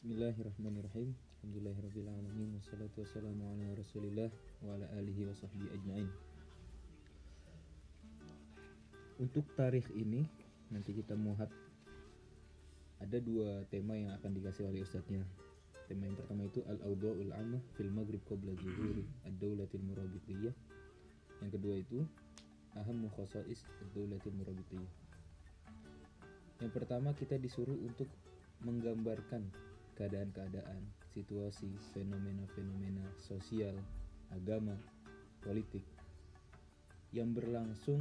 Bismillahirrahmanirrahim. Alhamdulillahirrahmanirrahim Wassalatu wassalamu ala rasulillah Wa ala alihi wa ajma'in. Untuk tarikh ini Nanti kita muhat. Ada dua tema yang akan dikasih oleh ustadznya. Tema yang pertama itu Al-Awda'ul Amah Fil Maghrib Qabla Zuhuri Ad-Dawlatil Murabitiyah Yang kedua itu Ahammu Khosais Ad-Dawlatil Murabitiyah Yang pertama kita disuruh untuk menggambarkan keadaan-keadaan, situasi, fenomena-fenomena sosial, agama, politik yang berlangsung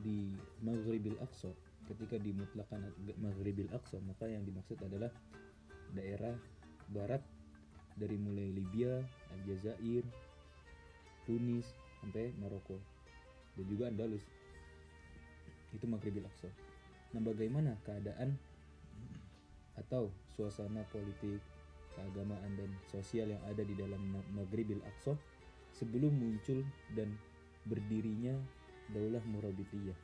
di Maghribil Aqsa. Ketika dimutlakan Maghribil Aqsa, maka yang dimaksud adalah daerah barat dari mulai Libya, Aljazair, Tunis sampai Maroko dan juga Andalus. Itu Maghribil Aqsa. Nah, bagaimana keadaan atau suasana politik, keagamaan dan sosial yang ada di dalam Maghribil Aqsa sebelum muncul dan berdirinya Daulah Murabitiyah.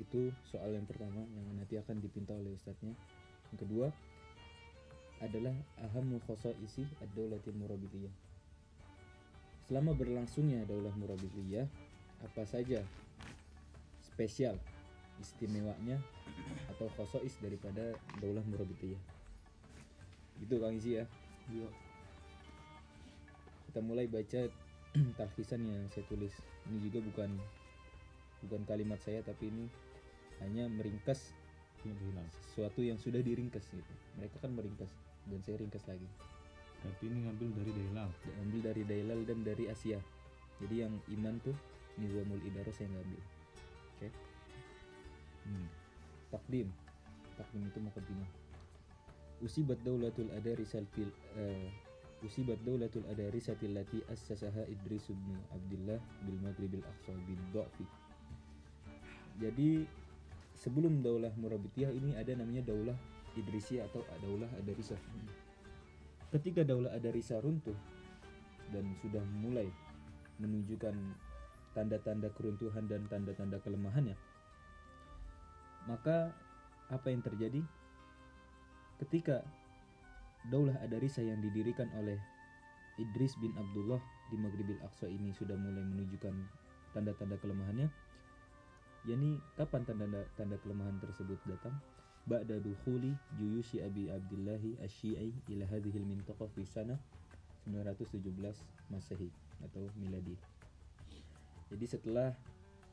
Itu soal yang pertama yang nanti akan dipinta oleh ustadznya. Yang kedua adalah ahamu isi ad-daulatil Murabitiyah. Selama berlangsungnya Daulah Murabitiyah, apa saja spesial istimewanya atau khosois daripada daulah murabitiyah. Itu Kang Isi ya? Iya. kita mulai baca talkisan yang saya tulis. Ini juga bukan bukan kalimat saya tapi ini hanya meringkas sesuatu yang sudah diringkas gitu. Mereka kan meringkas dan saya ringkas lagi. Tapi ini ngambil dari Dailal. diambil dari Dailal dan dari Asia. Jadi yang iman tuh Nizamul Idaros saya ngambil Hmm. takdim. Takdim itu mukaddimah. Usibat daulatul adarisal fil uh, usibat daulatul adarisatil lati assasaha Idris bin Abdullah bil Maghribil Aqsa bin Dha'fi. Jadi sebelum daulah Murabitiyah ini ada namanya daulah Idrisiyah atau daulah Adarisah. Ketika daulah Adarisah runtuh dan sudah mulai menunjukkan tanda-tanda keruntuhan dan tanda-tanda kelemahannya maka apa yang terjadi? Ketika Daulah Adarisa yang didirikan oleh Idris bin Abdullah di Maghribil Aqsa ini sudah mulai menunjukkan tanda-tanda kelemahannya. Yakni kapan tanda tanda kelemahan tersebut datang? Ba'da dukhuli juyushi Abi Abdillahi Asy-Syi'i ila hadhil mintaqah fi sana 917 Masehi atau miladi. Jadi setelah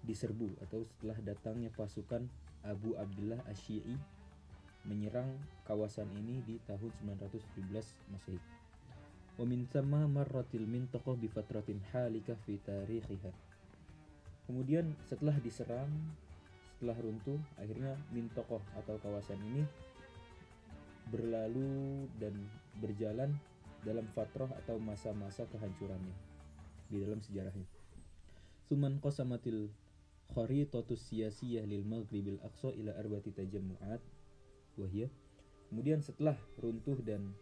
diserbu atau setelah datangnya pasukan Abu Abdullah Asy-Syi'i menyerang kawasan ini di tahun 917 Masehi. Wa min thamma marratil mintaqah bi fatratin halikah fi tarikhiha. Kemudian setelah diserang, setelah runtuh, akhirnya mintokoh atau kawasan ini berlalu dan berjalan dalam fatroh atau masa-masa kehancurannya di dalam sejarahnya. Suman qasamatil kharitatus siyasiyah lil maghribil aqsa ila arbati tajammu'at wahya. Kemudian setelah runtuh dan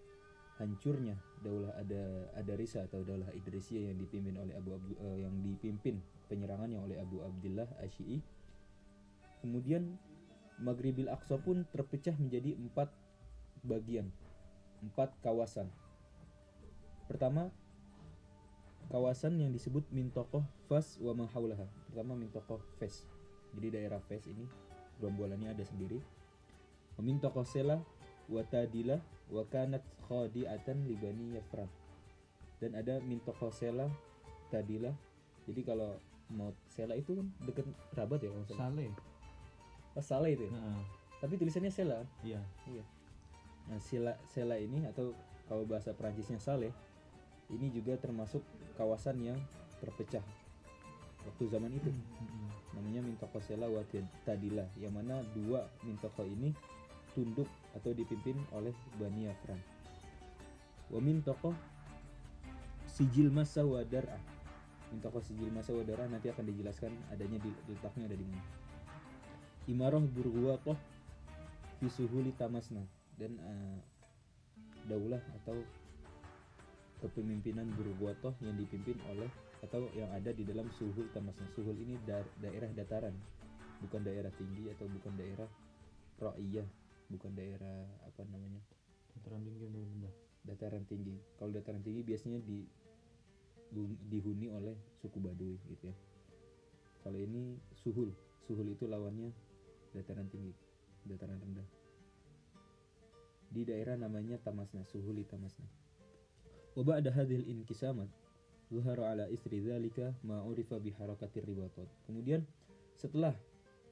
hancurnya daulah ada Adarisa atau daulah Idrisiyah yang dipimpin oleh Abu, Abdu, eh, yang dipimpin penyerangannya oleh Abu Abdullah Asyi'i. Kemudian Maghribil Aqsa pun terpecah menjadi empat bagian, empat kawasan. Pertama, kawasan yang disebut Mintokoh Fas wa Mahaulaha. Pertama Mintokoh Fes. Jadi daerah Fes ini gerombolannya ada sendiri. Mintokoh Sela wa Tadilah wa kanat khadi'atan li Bani Yafran. Dan ada Mintokoh Sela, Tadilah. Jadi kalau mau Sela itu kan deket Rabat ya kalau. Saleh. Oh, Saleh itu ya. Nah, Tapi tulisannya Sela. iya. Iya. Nah, Sela Sela ini atau kalau bahasa Perancisnya Saleh ini juga termasuk kawasan yang terpecah waktu zaman itu. Hmm. Namanya Mintoko Sela wa Tadila yang mana dua Mintoko ini tunduk atau dipimpin oleh Bani Afran. Wa Mintoko Sijil Masa wa Dar'ah. Mintoko Sijil Masa wa Dar'ah nanti akan dijelaskan adanya di letaknya ada di mana. Imarah Burwaqah fi suhuli tamasna dan eh, daulah atau kepemimpinan Burwatoh yang dipimpin oleh atau yang ada di dalam suhul tamasna suhul ini da- daerah dataran. Bukan daerah tinggi atau bukan daerah ra'iyah bukan daerah apa namanya? Dataran tinggi rendah dataran tinggi. Kalau dataran tinggi biasanya di dihuni oleh suku Baduy gitu ya. Kalau ini suhul suhul itu lawannya dataran tinggi dataran rendah. Di daerah namanya Tamasna suhuli Tamasna ba'da hadhil inkisamat zuhara ala isri dzalika ma bi harakatir ribatat kemudian setelah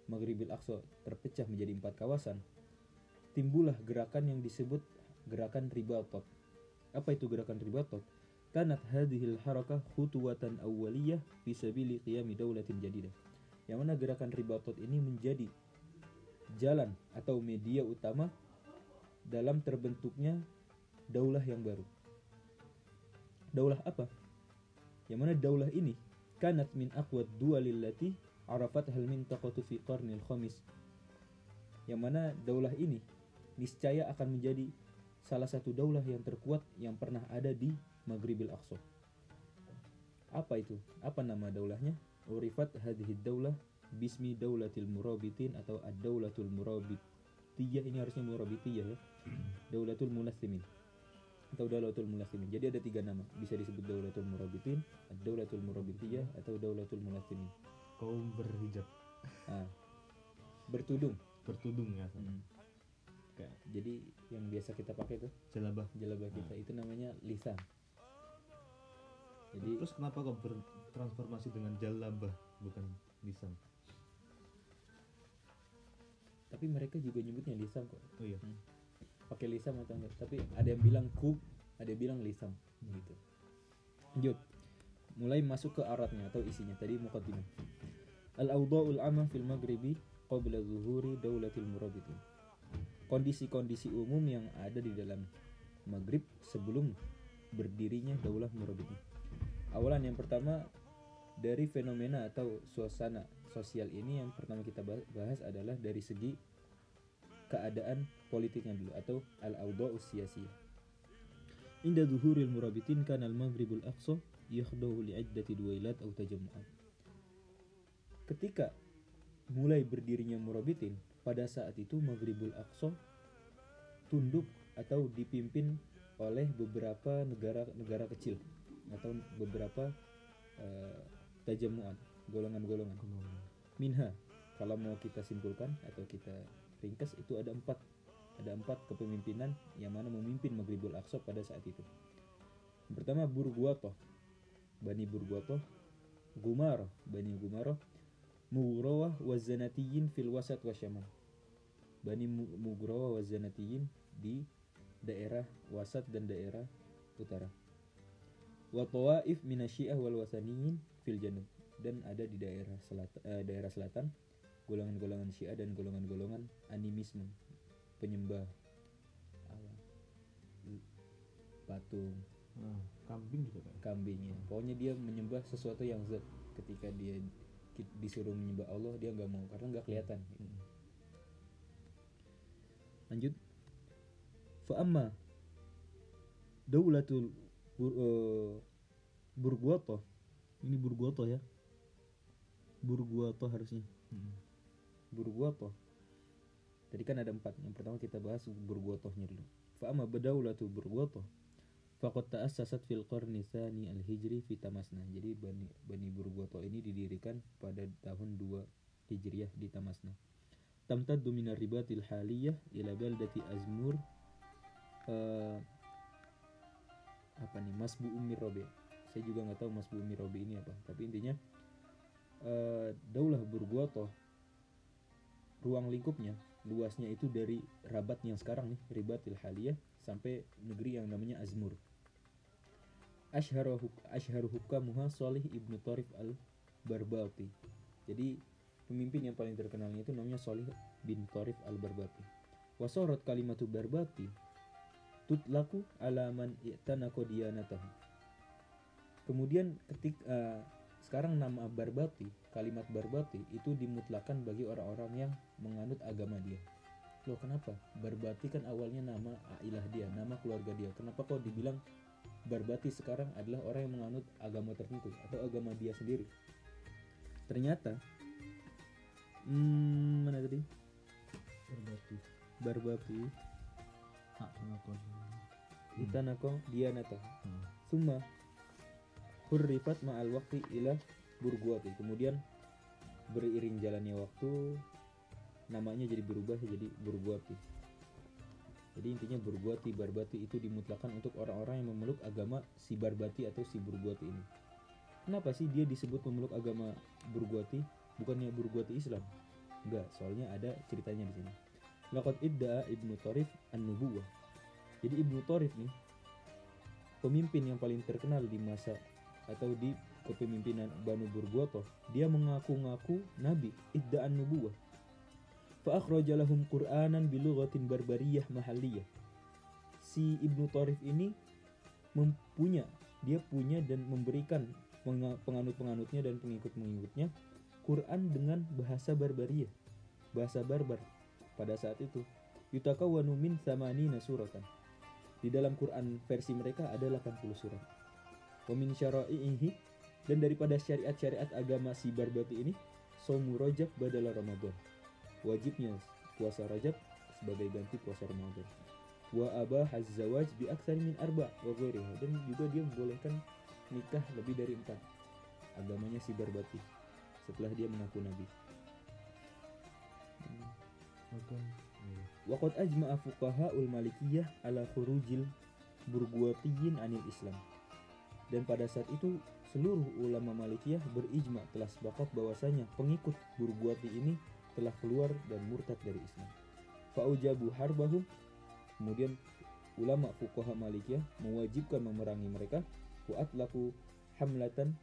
Maghribil Aqsa terpecah menjadi empat kawasan timbullah gerakan yang disebut gerakan ribatat apa itu gerakan ribatat kanat hadhil harakah khutuwatan awwaliyah fi sabili qiyami daulatin jadidah yang mana gerakan ribatat ini menjadi jalan atau media utama dalam terbentuknya daulah yang baru daulah apa yang mana daulah ini kanat min aqwad duwalil lati arafat hal mintaqatu fi qarnil khamis yang mana daulah ini niscaya akan menjadi salah satu daulah yang terkuat yang pernah ada di Maghribil Aqsa. Apa itu? Apa nama daulahnya? Urifat hadhihi daulah bismi daulatil murabitin atau ad-daulatul murabitiyah ini harusnya murabitiyah ya. Daulatul mulathimin atau daulatul mulathimin. Jadi ada tiga nama. Bisa disebut daulatul murabitin, ad-daulatul murabitiyah atau daulatul mulathimin. kaum berhijab Ah. Bertudung. bertudung ya Hmm. kayak Jadi yang biasa kita pakai tuh jelabah jalabah kita itu namanya lisan. Jadi terus kenapa kok bertransformasi dengan jalabah bukan lisan tapi mereka juga nyebutnya lisan kok. oh iya Pakai lisan atau enggak? Tapi ada yang bilang kub, ada yang bilang lisan gitu. Lanjut. Mulai masuk ke aratnya atau isinya tadi muqaddimah. Al-awdha'ul 'amah fil maghribi qabla zuhuri daulatil murabitin. Kondisi-kondisi umum yang ada di dalam Maghrib sebelum berdirinya daulah murabitin. Awalan yang pertama dari fenomena atau suasana sosial ini yang pertama kita bah- bahas adalah dari segi keadaan politiknya dulu atau al-awdha'u siyasiyah. Inda zuhuril murabitin kana al-maghribul aqsa yakhdahu li'iddati duwailat atau tajammu'at. Ketika mulai berdirinya murabitin, pada saat itu maghribul aqsa tunduk atau dipimpin oleh beberapa negara-negara kecil atau beberapa eh, tajamuan, golongan-golongan. Minha, kalau mau kita simpulkan atau kita ringkas itu ada empat, ada empat kepemimpinan yang mana memimpin Maghribul Aqsa pada saat itu. Yang pertama Burguatoh, Bani Burguatoh, Gumaroh, Bani Gumaroh, Mugrawah wazanatiyin fil wasat wa syamal. Bani Mu- Mugrawah wazanatiyin di daerah wasat dan daerah utara. Wa tawaif minasyiah wal wasaniyin fil janub dan ada di daerah selatan daerah selatan golongan-golongan Syiah dan golongan-golongan animisme. Penyembah Allah. Patung. Ah, kambing juga kan? Kambing ya. Pokoknya dia menyembah sesuatu yang zat. Ketika dia disuruh menyembah Allah dia nggak mau karena nggak kelihatan. Gitu. Mm. lanjut. Fa amma daulatul bur, eh, burguatoh ini burguatoh ya? Burguatoh harusnya Burguatoh tadi kan ada empat. Yang pertama kita bahas burguatohnya dulu. Fa amma badaulatu burguatoh faqad ta'assasat fil qarni tsani al hijri fi tamasna. Jadi bani bani burguatoh ini didirikan pada tahun 2 hijriah di tamasna. Tamtaddu min ribatil haliyah ila baldati azmur eh, apa nih? Masbu ummi robe saya juga nggak tahu masbu ummi robe ini apa. Tapi intinya eh, daulah burguatoh ruang lingkupnya luasnya itu dari Rabat yang sekarang nih Ribatil Haliyah sampai negeri yang namanya Azmur. Ashharu huk- ashharu hukamuha Salih ibnu Tarif al Barbati jadi pemimpin yang paling terkenalnya itu namanya Salih bin Tarif al Barbati wasorot kalimatu Barbati tutlaku alaman i'tanako diyanatahu. Kemudian ketik eh, sekarang nama Barbati kalimat Barbati itu dimutlakan bagi orang-orang yang menganut agama dia. Loh kenapa? Barbati kan awalnya nama ailah dia nama keluarga dia. Kenapa kok dibilang Barbati sekarang adalah orang yang menganut agama tertentu atau agama dia sendiri? Ternyata hmm, mana tadi? Berbatu Barbati. Hak pengakuan litanako dianata. Hmm. summa hurrifat ma'al waqti ila burguati. Kemudian beriring jalannya waktu namanya jadi berubah jadi burguati. Jadi intinya burguati barbati itu dimutlakan untuk orang-orang yang memeluk agama si barbati atau si burguati ini. Kenapa sih dia disebut memeluk agama burguati? Bukannya burguati Islam? Enggak soalnya ada ceritanya di sini. Laqad idda ibnu Tarif an-nubuwah jadi ibnu Tarif nih pemimpin yang paling terkenal di masa atau di kepemimpinan Banu Burgoto dia mengaku-ngaku nabi idda'an nubuwah. Fa akhraja lahum qur'anan bilughatin barbariyah mahalliyah si Ibnu Tarif ini mempunya dia punya dan memberikan penga- penganut-penganutnya dan pengikut-pengikutnya Quran dengan bahasa barbariyah bahasa barbar pada saat itu. Yutakawwanu min thamanina suratan di dalam Quran versi mereka ada 80 surat wa min syara'ihi dan daripada syariat-syariat agama si barbati ini somu rojab badala Ramadan. Wajibnya puasa rajab sebagai ganti puasa Ramadan. Wa abah zawaj bi aksar min arba wa dan juga dia membolehkan nikah lebih dari empat agamanya si barbati setelah dia mengaku nabi. Waqad ajma'a fuqaha'ul malikiyah ala khurujil burguatiyin anil Islam. Dan pada saat itu seluruh ulama malikiyah berijma telah sepakat bahwasanya pengikut burguati ini telah keluar dan murtad dari Islam. Faujabu harbahum kemudian ulama fuqaha malikiyah mewajibkan memerangi mereka wa atlaku hamlatan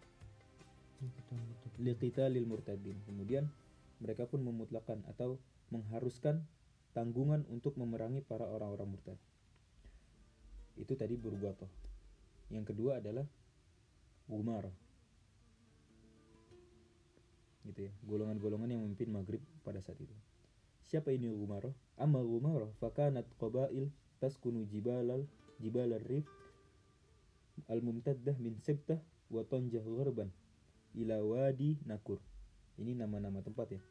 liqitalil murtadin. Kemudian mereka pun memutlakan atau mengharuskan tanggungan untuk memerangi para orang-orang murtad. Itu tadi Burguato. Yang kedua adalah Umar. Gitu ya, golongan-golongan yang memimpin Maghrib pada saat itu. Siapa ini Umar? Amma Umar fakanat qabail taskunu jibalal jibalar rif al-mumtaddah min Sibtah wa Tanjah gharban ila Wadi Nakur. Ini nama-nama tempat ya.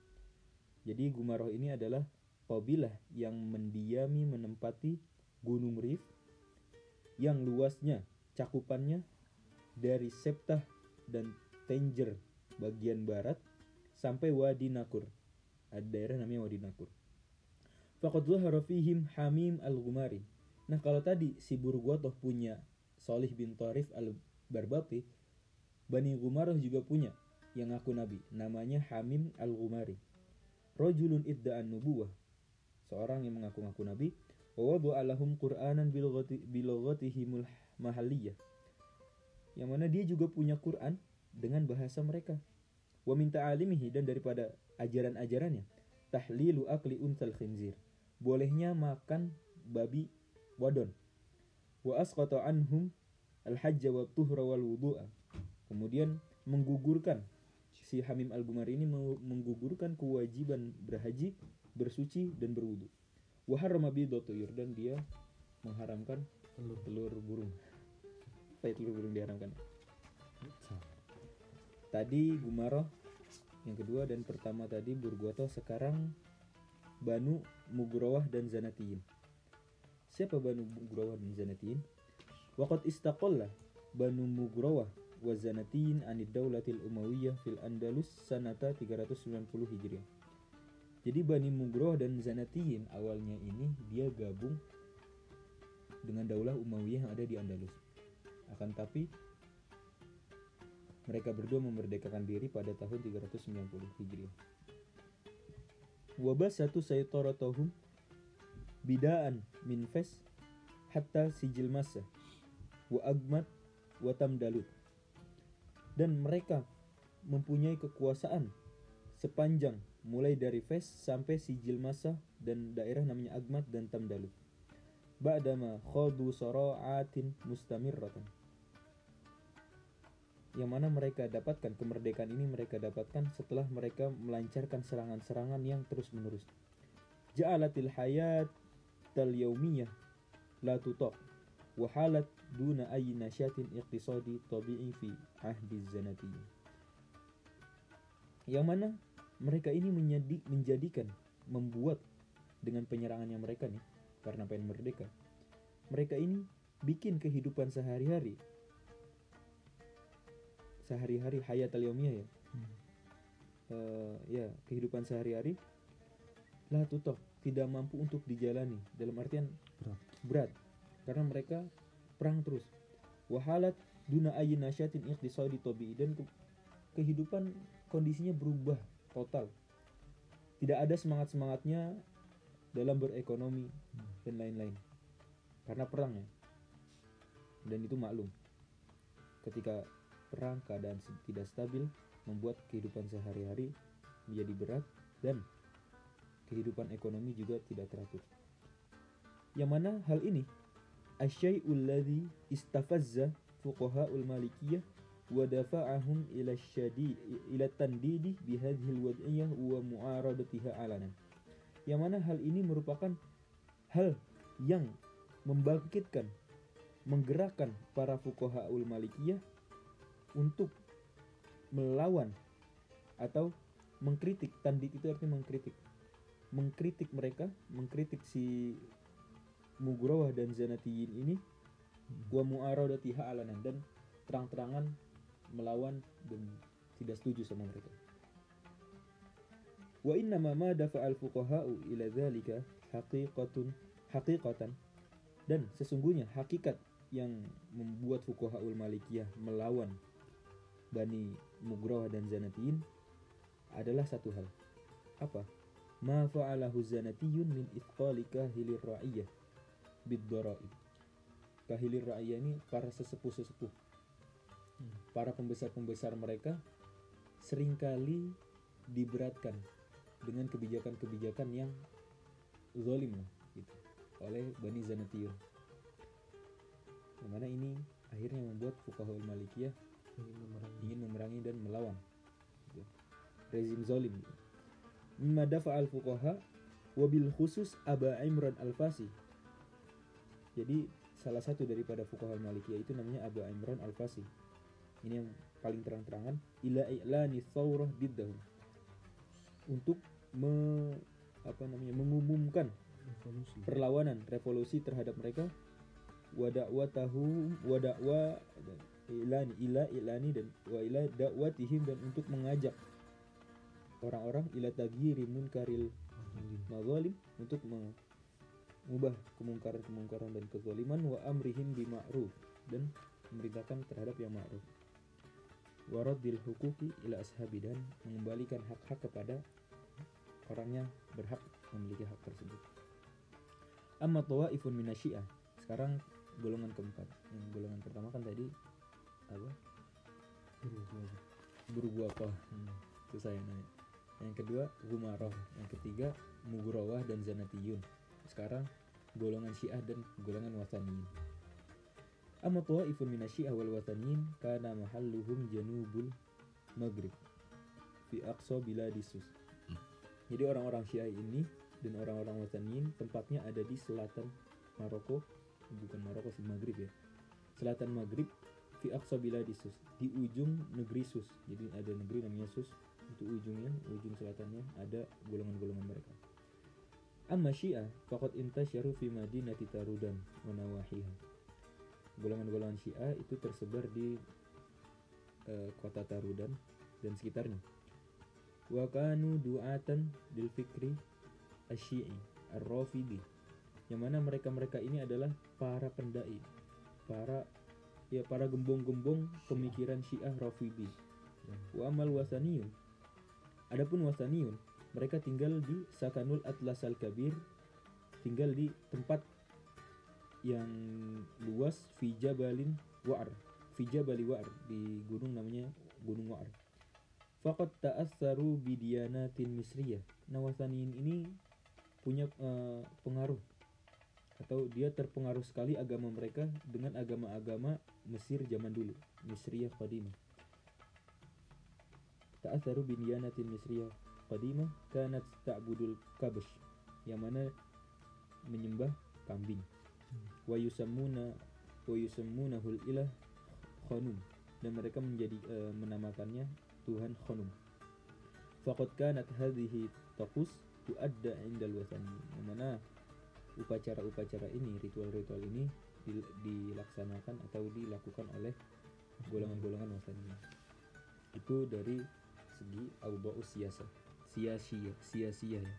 Jadi Gumaroh ini adalah kabilah yang mendiami menempati Gunung Rif yang luasnya cakupannya dari Septah dan Tanger bagian barat sampai Wadi Nakur. Ada daerah namanya Wadi Nakur. Faqad zahara fihim Hamim al-Gumari. Nah, kalau tadi si Burgotoh punya Solih bin Tarif al-Barbati, Bani Gumaroh juga punya yang ngaku nabi, namanya Hamim al-Gumari. Rajulun idda'an nubuwah, seorang yang mengaku-ngaku nabi, wa wada'a lahum Qur'anan bilughati- mahalliyah. Yang mana dia juga punya Quran dengan bahasa mereka. Wa min ta'alimihi dan daripada ajaran-ajarannya, tahlilu akli unsal khinzir. Bolehnya makan babi wadon. Wa asqata anhum al-hajja wa tuhra wal wudu'a. Kemudian menggugurkan si Hamim Al-Gumari ini meng- menggugurkan kewajiban berhaji, bersuci dan berwudu. Wa harrama bidotuyur dan dia mengharamkan Telur. telur burung. Apa telur burung diharamkan? Tadi Gumaroh yang kedua dan pertama tadi Burgoto sekarang Banu Mugrawah dan Zanatiin. Siapa Banu Mugrawah dan Zanatiin? Waqad istaqalla Banu Mugrawah wa Zanatiin anid daulatil Umayyah fil Andalus sanata 390 Hijriah. Jadi Bani Mugrawah dan Zanatiin awalnya ini dia gabung dengan daulah Umayyah yang ada di Andalus. Akan tapi mereka berdua memerdekakan diri pada tahun 390 Hijriah. Wabah satu saytaratahum bidaan min fes hatta sijil masa wa agmat wa tamdalut. Dan mereka mempunyai kekuasaan sepanjang mulai dari Fes sampai Sijil Masa dan daerah namanya Agmat dan Tamdalut. Ba'dama khadu sara'atin mustamirratan yang mana mereka dapatkan kemerdekaan ini mereka dapatkan setelah mereka melancarkan serangan-serangan yang terus-menerus. Ja'alatil hayat tal yaumiyah la tutok wa halat duna ayyi nasyatin iqtisadi tabi'i fi ahdi zanatiyyin. Yang mana mereka ini menjadi, menjadikan membuat dengan penyerangannya mereka nih karena pengen merdeka. Mereka ini bikin kehidupan sehari-hari sehari-hari hayat al-yawmiyah ya? Hmm. Eh, ya kehidupan sehari-hari lah tutoh tidak mampu untuk dijalani. Dalam artian Berat. berat. Karena mereka perang terus. Wahalat duna ayin nasyatin iqtisadi tabi'i. Dan ke- kehidupan kondisinya berubah total. Tidak ada semangat semangatnya dalam berekonomi Hmm. dan lain-lain. Karena perang ya. Dan itu maklum. Ketika perang keadaan tidak stabil membuat kehidupan sehari-hari menjadi berat dan kehidupan ekonomi juga tidak teratur. Yang mana hal ini? Asyai'ul ladzi istafazza fuqaha'ul malikiyah wa dafa'ahum ila syadi ila tandidi bihadhil wad'iyah wa mu'aradatiha alanan yang mana hal ini merupakan hal yang membangkitkan menggerakkan para fuqaha'ul malikiyah untuk melawan atau mengkritik tandid itu artinya mengkritik. Mengkritik mereka mengkritik si Mugrawah dan Zanatiyin ini wa mu'aradatiha alanan dan terang-terangan melawan dan tidak setuju sama mereka. Wa inna ma dafa'al fuqaha'u ila dzalika haqiqatun haqiqatan dan sesungguhnya hakikat yang membuat fuqaha'ul malikiyah melawan Bani Mugrawah dan Zanatiyin adalah satu hal. Apa? Ma fa'alahu zanatiyun min ithqali kahilir ra'iyah bid kahilir ra'iyah ini para sesepuh-sesepuh. Hmm. para pembesar-pembesar mereka sering kali diberatkan dengan kebijakan-kebijakan yang zalim lah gitu oleh Bani Zanatiyun. Yang mana ini akhirnya membuat Fuqahul Malikiyah Ingin memerangi. ingin memerangi dan melawan gitu. rezim zalim gitu. mimma dafa'al fuqaha wabil khusus Aba Imran Al-Fasi jadi salah satu daripada fuqaha Malikiyah itu namanya Abu Imran Al-Fasi ini yang paling terang-terangan ila i'lani thawrah biddahum untuk me, apa namanya mengumumkan Revolusi. perlawanan revolusi terhadap mereka wadakwatahu wadakwa ilani ila ilani dan wa ila dakwatihim dan untuk mengajak orang-orang ila taghyiri munkaril mazalim untuk mengubah kemungkaran-kemungkaran dan kezaliman wa amrihim bima'ruf dan memerintahkan terhadap yang ma'ruf. Wa raddil huquqi ila ashabi dan mengembalikan hak-hak kepada orang yang berhak memiliki hak tersebut. Amma tawaifun minasyiah. Sekarang golongan keempat. Yang golongan pertama kan tadi apa? Berubah. berbuah apa? Hmm, itu saya nanya. Yang kedua gumaroh yang ketiga mugrawah dan zanatiyun. Sekarang golongan syiah dan golongan wasaniyin amma tawaifun minasyiah wal wasaniyin kana mahalluhum janubul maghrib fi aqsa biladisus jadi orang-orang syiah ini dan orang-orang wasaniyin tempatnya ada di selatan Maroko. Bukan Maroko sih Maghrib ya. Selatan Maghrib fi aqsa biladi sus di ujung negeri sus. Jadi ada negeri namanya sus. Itu ujungnya ujung selatannya ada golongan-golongan mereka. Amma syiah faqad intasyaru fi madinati tarudan wa nawahiha. Golongan-golongan syiah itu tersebar di eh, kota Tarudan dan sekitarnya. Wa kanu du'atan lil fikri asyi'i ar-rafidi. Yang mana mereka-mereka ini adalah para pendai para ya para gembong-gembong pemikiran Syiah Rafidi. Wa amal wasaniyun. Adapun wasaniyun mereka tinggal di Sakanul Atlas Al-Kabir tinggal di tempat yang luas fi Jabalin Wa'ar. Fi Jabali Wa'ar di gunung namanya Gunung Wa'ar. Faqad ta'assaru bidiyanatin misriyah. Nah wasaniyin ini punya eh, pengaruh atau dia terpengaruh sekali agama mereka dengan agama-agama Mesir zaman dulu Misriyah Qadimah. Ta'atharu binyanatin Misriyah Qadimah kanat ta'budul kabash yang mana menyembah kambing. Wa yusammuna wa yusammunahul ilah khanum dan mereka menjadi eh, menamakannya Tuhan Khanum. Faqad kanat hadhihi taqus tuadda indal wasani yang mana upacara-upacara ini, ritual-ritual ini dil- dilaksanakan atau dilakukan oleh golongan-golongan ini itu dari segi auda'us siyasa sia-sia sia-sia ya.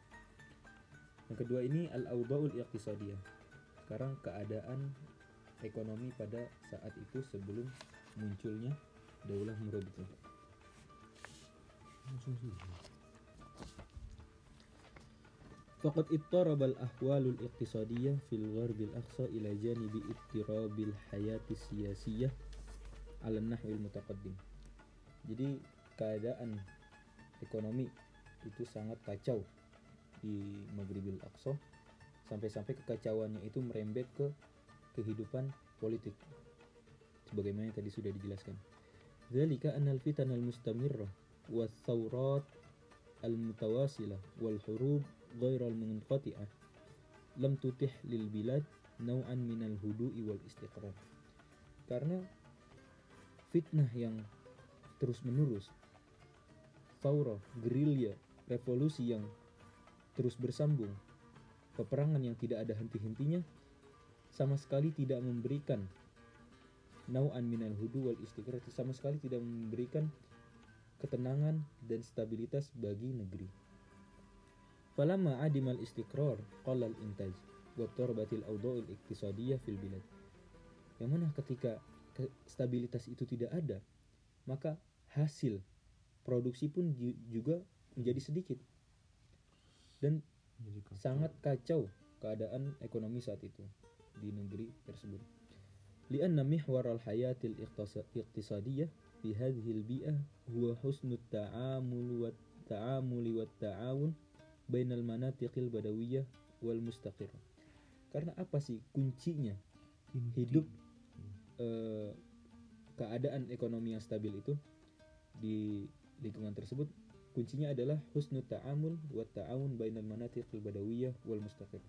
Yang kedua ini al auda'ul iqtisadiyah sekarang keadaan ekonomi pada saat itu sebelum munculnya daulah murabitah Faqad ittarabal ahwalul iqtisadiyah fil gharbil aqsa ila janibi ittirabil hayati siyasiyah ala nahwil mutaqaddim. Jadi keadaan ekonomi itu sangat kacau di Maghribil Aqsa sampai-sampai kekacauannya itu merembet ke kehidupan politik sebagaimana yang tadi sudah dijelaskan. Dzalika annal fitan al-mustamirrah wa thawrat al-mutawasilah wal hurub غير munqati'ah لم tutih lil bilad nau'an minal والاستقرار. Karena fitnah yang terus menerus, faura, gerilya, revolusi yang terus bersambung, peperangan yang tidak ada henti-hentinya, sama sekali tidak memberikan nau'an minal hudu wal istiqrar, sama sekali tidak memberikan ketenangan dan stabilitas bagi negeri. Falamma adimal istiqrar qalla al-intaj wa turbatil awdha'il iqtisadiyah fil bilad. Yang mana ketika stabilitas itu tidak ada, maka hasil produksi pun juga menjadi sedikit. Dan kacau. sangat kacau keadaan ekonomi saat itu di negeri tersebut. Lianna mihwar al-hayatil iqtisadiyah fi hadhihi bi'ah huwa husnut ta'amul wa ta'amuli wa ta'awun bainal manatiqil badawiyah wal mustaqir. Karena apa sih kuncinya hidup eh, keadaan ekonomi yang stabil itu di lingkungan tersebut kuncinya adalah husnul ta'amul wa ta'awun bainal manatiqil badawiyah wal mustaqir.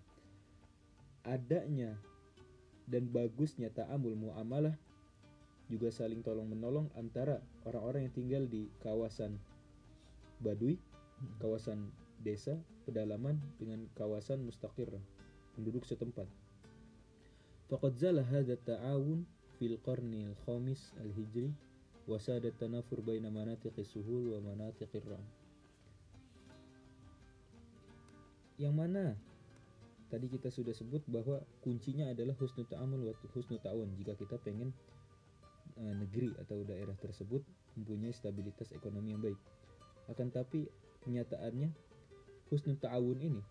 Adanya dan bagusnya ta'amul muamalah juga saling tolong menolong antara orang-orang yang tinggal di kawasan Badui, hmm. kawasan desa pedalaman dengan kawasan mustaqir penduduk setempat. Faqad zala hadha ta'awun fil qarnil khamis al-hijri wa sada tanafur baina manatiqis suhul wa manatiqir ram. Yang mana tadi kita sudah sebut bahwa kuncinya adalah husnul ta'amul wa husnul ta'awun jika kita pengen e, negeri atau daerah tersebut mempunyai stabilitas ekonomi yang baik. Akan tapi kenyataannya husnul ta'awun ini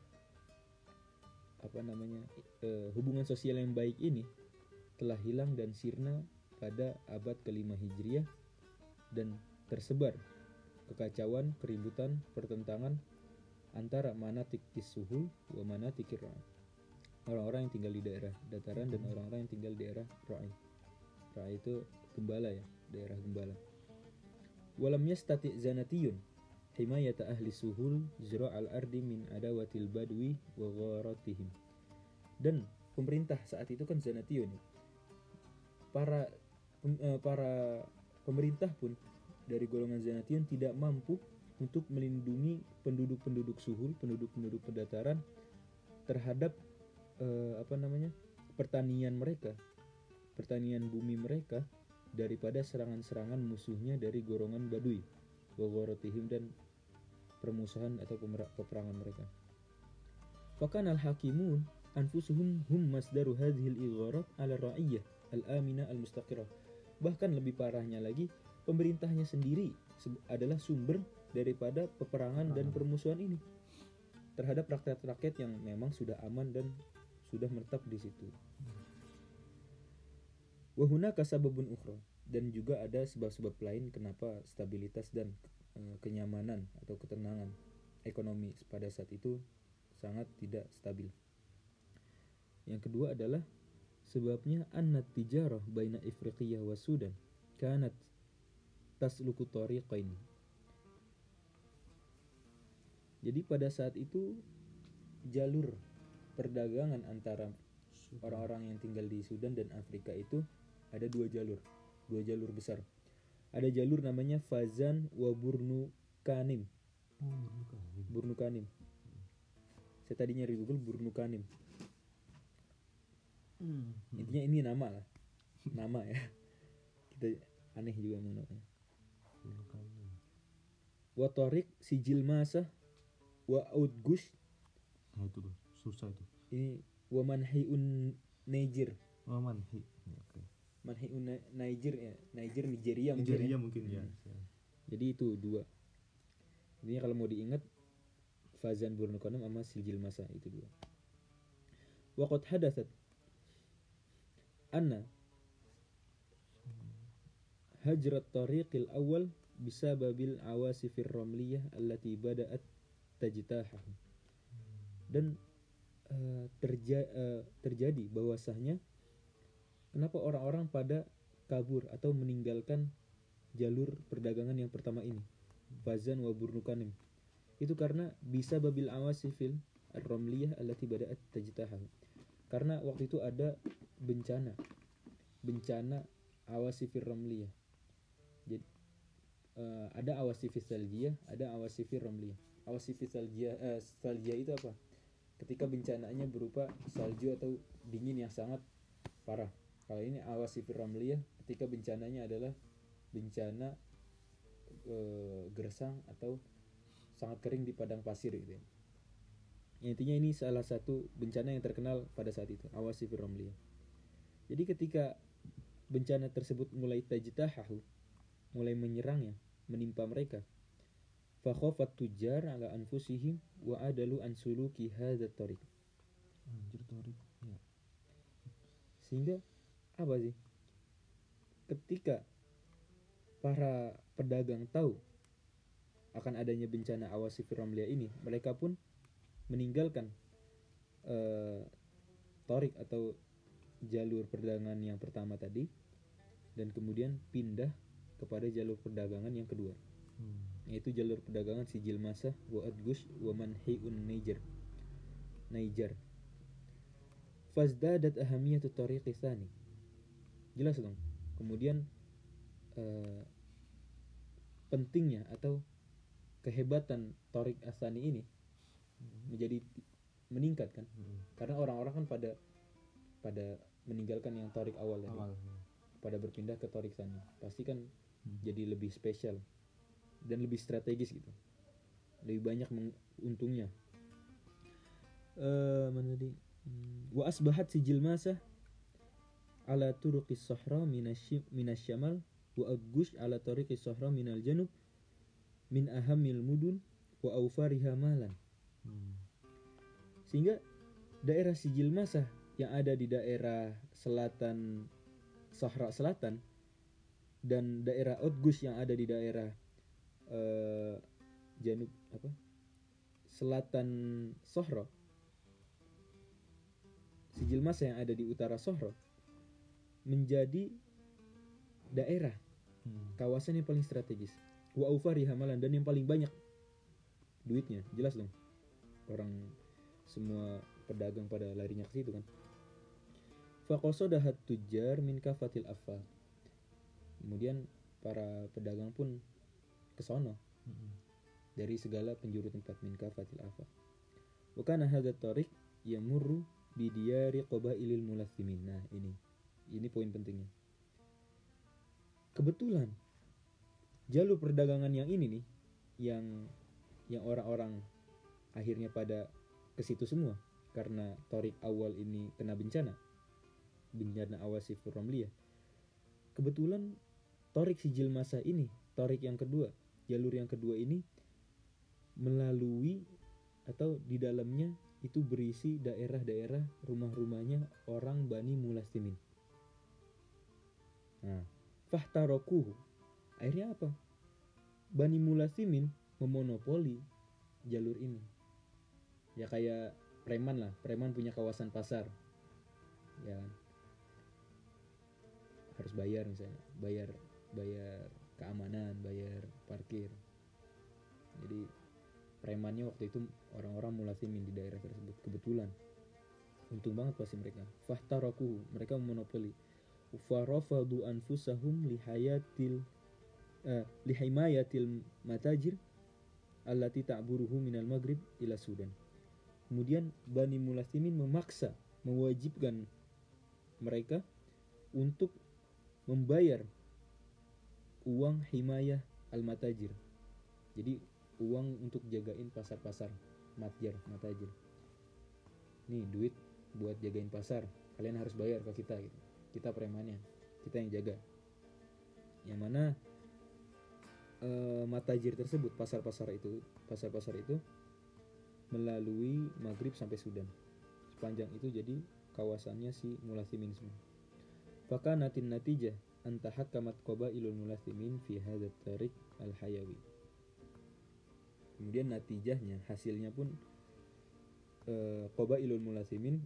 apa namanya eh, hubungan sosial yang baik ini telah hilang dan sirna pada abad kelima hijriah dan tersebar kekacauan, keributan, pertentangan antara manatik suhul wa manatik ra'i. Orang-orang yang tinggal di daerah dataran dan orang-orang yang tinggal di daerah ra'i. Ra'i itu gembala ya, daerah gembala. Walam yastati zanatiyun himayata ahli suhul al ardi min adawatil badwi wa gharatihim. Dan pemerintah saat itu kan zanatiyun ya. Para eh, para pemerintah pun dari golongan zanatiyun tidak mampu untuk melindungi penduduk-penduduk suhul, penduduk-penduduk pedataran terhadap eh, apa namanya? pertanian mereka, pertanian bumi mereka daripada serangan-serangan musuhnya dari golongan badui, wagorotihim dan permusuhan atau peperangan mereka. Fakan al-hakimun anfusuhum hum masdaru hadhil igharat ala ra'iyah al-aminah al-mustaqirah. Bahkan lebih parahnya lagi, pemerintahnya sendiri se- adalah sumber daripada peperangan dan permusuhan ini terhadap rakyat-rakyat yang memang sudah aman dan sudah menetap di situ. Wahuna kasababun ukhra dan juga ada sebab-sebab lain kenapa stabilitas dan kenyamanan atau ketenangan ekonomi pada saat itu sangat tidak stabil. Yang kedua adalah sebabnya anna tijarah baina Ifriqiyah wa Sudan kanat tasluku tariqain. Jadi pada saat itu jalur perdagangan antara orang-orang yang tinggal di Sudan dan Afrika itu ada dua jalur, dua jalur besar. Ada jalur namanya Fazan wa Burnu Kanim. Oh. Burnu Kanim. Saya tadi nyari Google Burnu Kanim. Hmm. intinya ini nama lah nama ya kita aneh juga namanya wa tariq sijil masa wa outgush Nah itu tuh susah itu. ini wa manhiun Niger Oh manhi. Ni- Niger ya? Niger Nigeria mungkin Nigeria ya. mungkin ya. jadi itu dua. Ini kalau mau diingat Fazan Burnukonam sama Siljil Masa itu dua. Waqad hadathat anna hajrat tariqil awal bisababil awasifir ramliyah allati bada'at tajtahahu dan eh, terja- eh, terjadi bahwasanya kenapa orang-orang pada kabur atau meninggalkan jalur perdagangan yang pertama ini? Fazan wa Burnukanim. Itu karena bisa babil awasifil ar-ramliyah allati bada'at tajtahahu karena waktu itu ada bencana. Bencana awasifir ramliyah. Jadi eh, ada awasifis saljiyah ada awasifir ramliyah. Awasifis saljiyah eh, saljiyah itu apa? Ketika bencananya berupa salju atau dingin yang sangat parah kalau ini awasifir ramliyah ketika bencananya adalah bencana eh, gersang atau sangat kering di padang pasir gitu ya. Intinya ini salah satu bencana yang terkenal pada saat itu, awasifir ramliyah. Jadi ketika bencana tersebut mulai tajtahahu, mulai menyerangnya, menimpa mereka. Fakhafat tujar ala anfusihim wa adalu an suluki hadha tariq. Anjir tarik. Ya. Sehingga apa sih? Ketika para pedagang tahu akan adanya bencana awasifir ramliyah ini, mereka pun meninggalkan eh, torik atau jalur perdagangan yang pertama tadi dan kemudian pindah kepada jalur perdagangan yang kedua Hmm. yaitu jalur perdagangan sijil masa wa adgush wa manhiun Niger Niger fazdadat ahamiyatu tariqi tsani jelas dong. Kemudian eh, pentingnya atau kehebatan torik asani ini menjadi meningkat kan? Hmm. karena orang-orang kan pada pada meninggalkan yang torik awal tadi. Awal. pada berpindah ke torik sani pasti kan Hmm. jadi lebih spesial dan lebih strategis gitu. Lebih banyak untungnya. Eh mana tadi? Hmm, wa asbahat sijil masa ala turuqis sahra minasy minasyamal wa agush ala tariqis sahra minal janub min ahamil mudun wa aufariha malan. Sehingga daerah Sijil Masah yang ada di daerah selatan Sahara Selatan dan daerah Otgus yang ada di daerah eh, Janub apa? Selatan Sohro Sijil Masah yang ada di utara Sohro menjadi daerah Hmm. kawasan yang paling strategis. Wa aufari hamalan dan yang paling banyak duitnya. Jelas dong. Orang semua pedagang pada larinya ke situ kan. Faqasadahat tujar min kafatil afaq kemudian para pedagang pun ke sono Hmm. dari segala penjuru tempat min kafatil afaq wa kana hadha tariq yamurru bi diyari qabailil mulathimin. Nah ini ini poin pentingnya. Kebetulan jalur perdagangan yang ini nih yang yang orang-orang akhirnya pada ke situ semua karena torik awal ini kena bencana. Bencana awal sifur Ramliyah kebetulan torik sijil masa ini torik yang kedua jalur yang kedua ini melalui atau di dalamnya itu berisi daerah-daerah rumah-rumahnya orang Bani Mulastimin nah fahtarokuhu akhirnya apa? Bani Mulasimin memonopoli jalur ini. Ya kayak preman lah. Preman punya kawasan pasar. Ya kan? harus bayar misalnya. Bayar bayar keamanan bayar parkir. Jadi premannya waktu itu orang-orang mulasimin di daerah tersebut. Kebetulan. Untung banget pasti mereka. Fahtarokuhu mereka memonopoli farafadu anfusahum lihayatil eh, lihimayatil matajir allati ta'buruhu minal maghrib ila Sudan. Kemudian Bani Mulasimin memaksa, mewajibkan mereka untuk membayar uang himayah al-matajir. Jadi uang untuk jagain pasar-pasar matjar, matajir. Nih duit buat jagain pasar. Kalian harus bayar ke kita gitu. Kita premannya, kita yang jaga. Yang mana eh, matajir tersebut, pasar-pasar itu, pasar-pasar itu melalui Maghrib sampai Sudan. Sepanjang itu jadi kawasannya si Mulathimin semua. Fakanatin natijah antahakamat qabailul mulathimin fi hadzal tarik al-hayawi. Kemudian natijahnya, hasilnya pun eh, qabailul mulathimin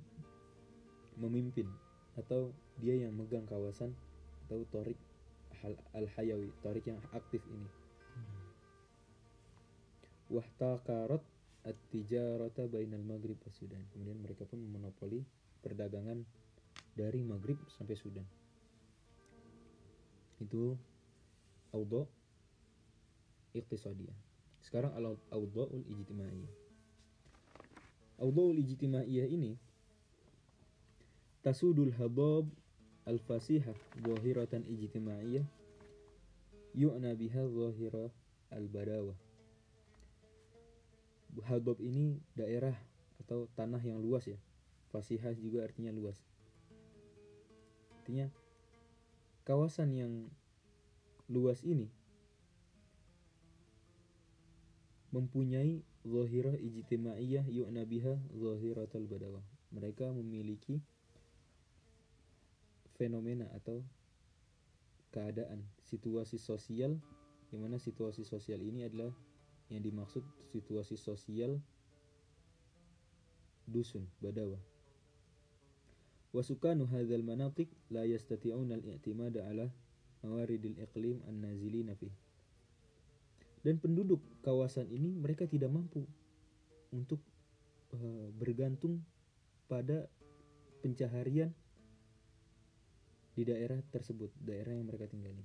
memimpin atau dia yang megang kawasan atau torik al-hayawi, torik yang aktif ini. Wahtakarat at-tijarata bainal maghrib was Sudan. Kemudian mereka pun memonopoli perdagangan dari Maghrib sampai Sudan. Itu awda iqtisadiyah. Sekarang al awdaul ijtimaiyah. Awdaul ijtimaiyah ini tasudul habab al-fasihah zahiratan ijtimaiyah yu'na biha zahira al-badawah Habab ini daerah atau tanah yang luas ya. Fasihah juga artinya luas. Artinya kawasan yang luas ini mempunyai zahirah ijtimaiyah yu'na biha zahiratul badawah. Mereka memiliki fenomena atau keadaan situasi sosial di mana situasi sosial ini adalah yang dimaksud situasi sosial dusun badawa. Wasukanu hadzal manatik la yastati'una al-i'timada ala mawaridil iqlim an-nazilina fi. Dan penduduk kawasan ini mereka tidak mampu untuk eh, bergantung pada pencaharian di daerah tersebut, daerah yang mereka tinggali.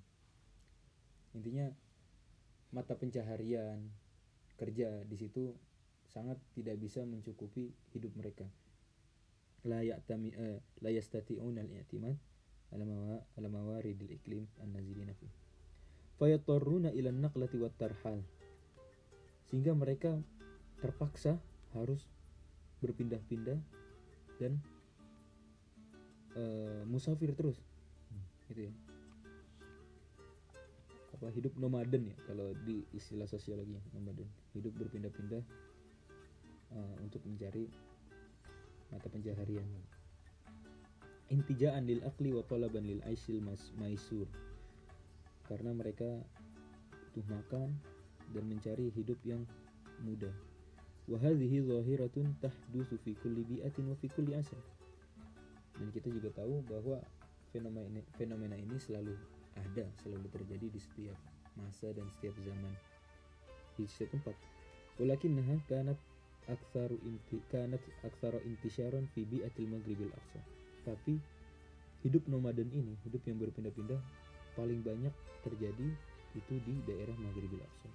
Intinya mata pencaharian kerja di situ sangat tidak bisa mencukupi hidup mereka. La ya'tami eh, la yastati'una al-i'timad ala mawa ala mawaridil iklim an-nazilina fi. Fayatarruna ila an-naqlati wat tarhal. Sehingga mereka terpaksa harus berpindah-pindah dan eh, musafir terus. Gitu ya. Apa hidup nomaden ya kalau di istilah sosiologi nomaden. Hidup berpindah-pindah uh, untuk mencari mata pencaharian. Intijaan lil akli wa talaban lil mas maisur. Karena mereka butuh makan dan mencari hidup yang mudah. Wa hadhihi zahiratun tahdusu fi kulli bi'atin wa fi kulli asr. Dan kita juga tahu bahwa fenomena ini, fenomena ini selalu ada selalu terjadi di setiap masa dan setiap zaman. Di setiap tempat. Walakinnaha kanat aktsaru inti kanat aktsaru intisyaran fi bi'atil maghribil aqsa. Tapi hidup nomaden ini hidup yang berpindah-pindah paling banyak terjadi itu di daerah maghribil aqsa.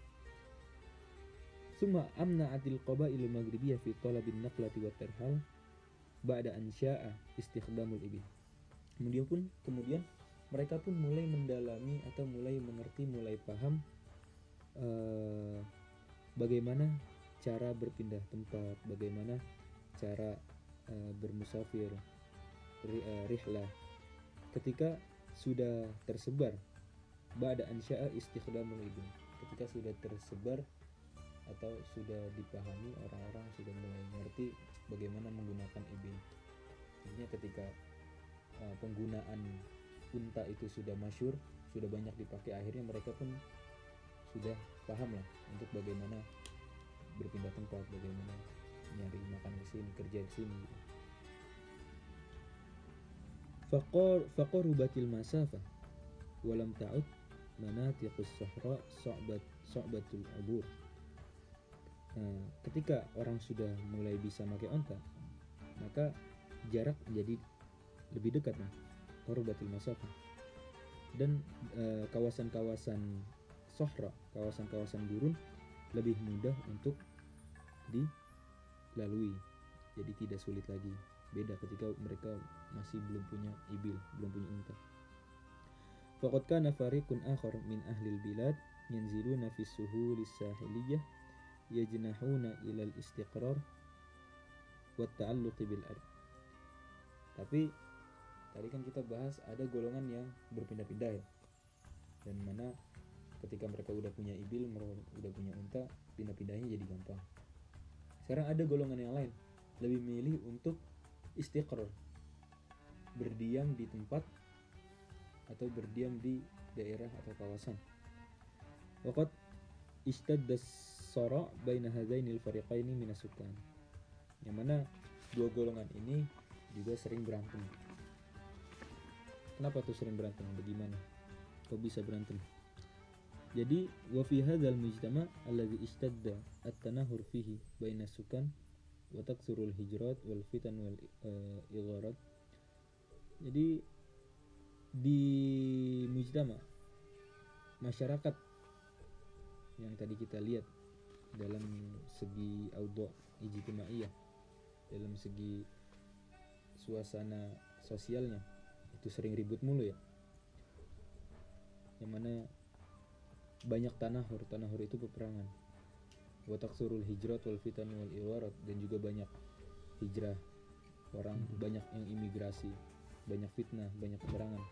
Summa amna'atil qabailul maghribiyah fi talabin naqlati wat tarhal ba'da an sya'a istikhdamul ibil. Kemudian pun kemudian mereka pun mulai mendalami atau mulai mengerti, mulai paham eh, bagaimana cara berpindah tempat, bagaimana cara eh, bermusafir, ri, eh, rihlah. Ketika sudah tersebar, ba'da ansya'a istikhdamul ibil. Ketika sudah tersebar atau sudah dipahami orang-orang sudah mulai mengerti bagaimana menggunakan ibil. Intinya ketika uh, penggunaan unta itu sudah masyur, sudah banyak dipakai, akhirnya mereka pun sudah paham lah untuk bagaimana berpindah tempat, bagaimana nyari makan di sini, kerja di sini. Gitu. Faqar faqarubatil masafah walam ta'ud manatiqus sahra sa'bat sa'batul abur. Nah, ketika orang sudah mulai bisa pakai onta, maka jarak menjadi lebih dekat nah korubatil masafah dan eh, kawasan-kawasan sohra kawasan-kawasan gurun lebih mudah untuk dilalui. Jadi tidak sulit lagi. Beda ketika mereka masih belum punya ibil belum punya unta faqad kana fariqun akhar min ahli bilad yanziluna fi suhul sahiliyah yajnahuna ila al-istiqrar wa ta'alluq bil ard. Tapi tadi kan kita bahas ada golongan yang berpindah-pindah ya. Dan mana ketika mereka udah punya ibil mereka udah punya unta pindah-pindahnya jadi gampang. Sekarang ada golongan yang lain. Lebih milih untuk istiqrar. Berdiam di tempat atau berdiam di daerah atau kawasan. Waqad istadda sara baina hadainil fariqaini minas sukan yang mana dua golongan ini juga sering berantem kenapa tuh sering berantem? Bagaimana? Kok bisa berantem? Jadi wa fi hadzal mujtama alladhi istadda at-tanahur fihi baina sukan wa taksurul hijrat wal fitan wal uh, igharat. Jadi di mujtama masyarakat yang tadi kita lihat dalam segi audo ijtimaiyah dalam segi suasana sosialnya itu sering ribut mulu ya. Yang mana banyak tanahur tanahur itu peperangan. Watak surul hijrat wal fitan wal iwarat dan juga banyak hijrah. Orang banyak yang imigrasi banyak fitnah banyak peperangan.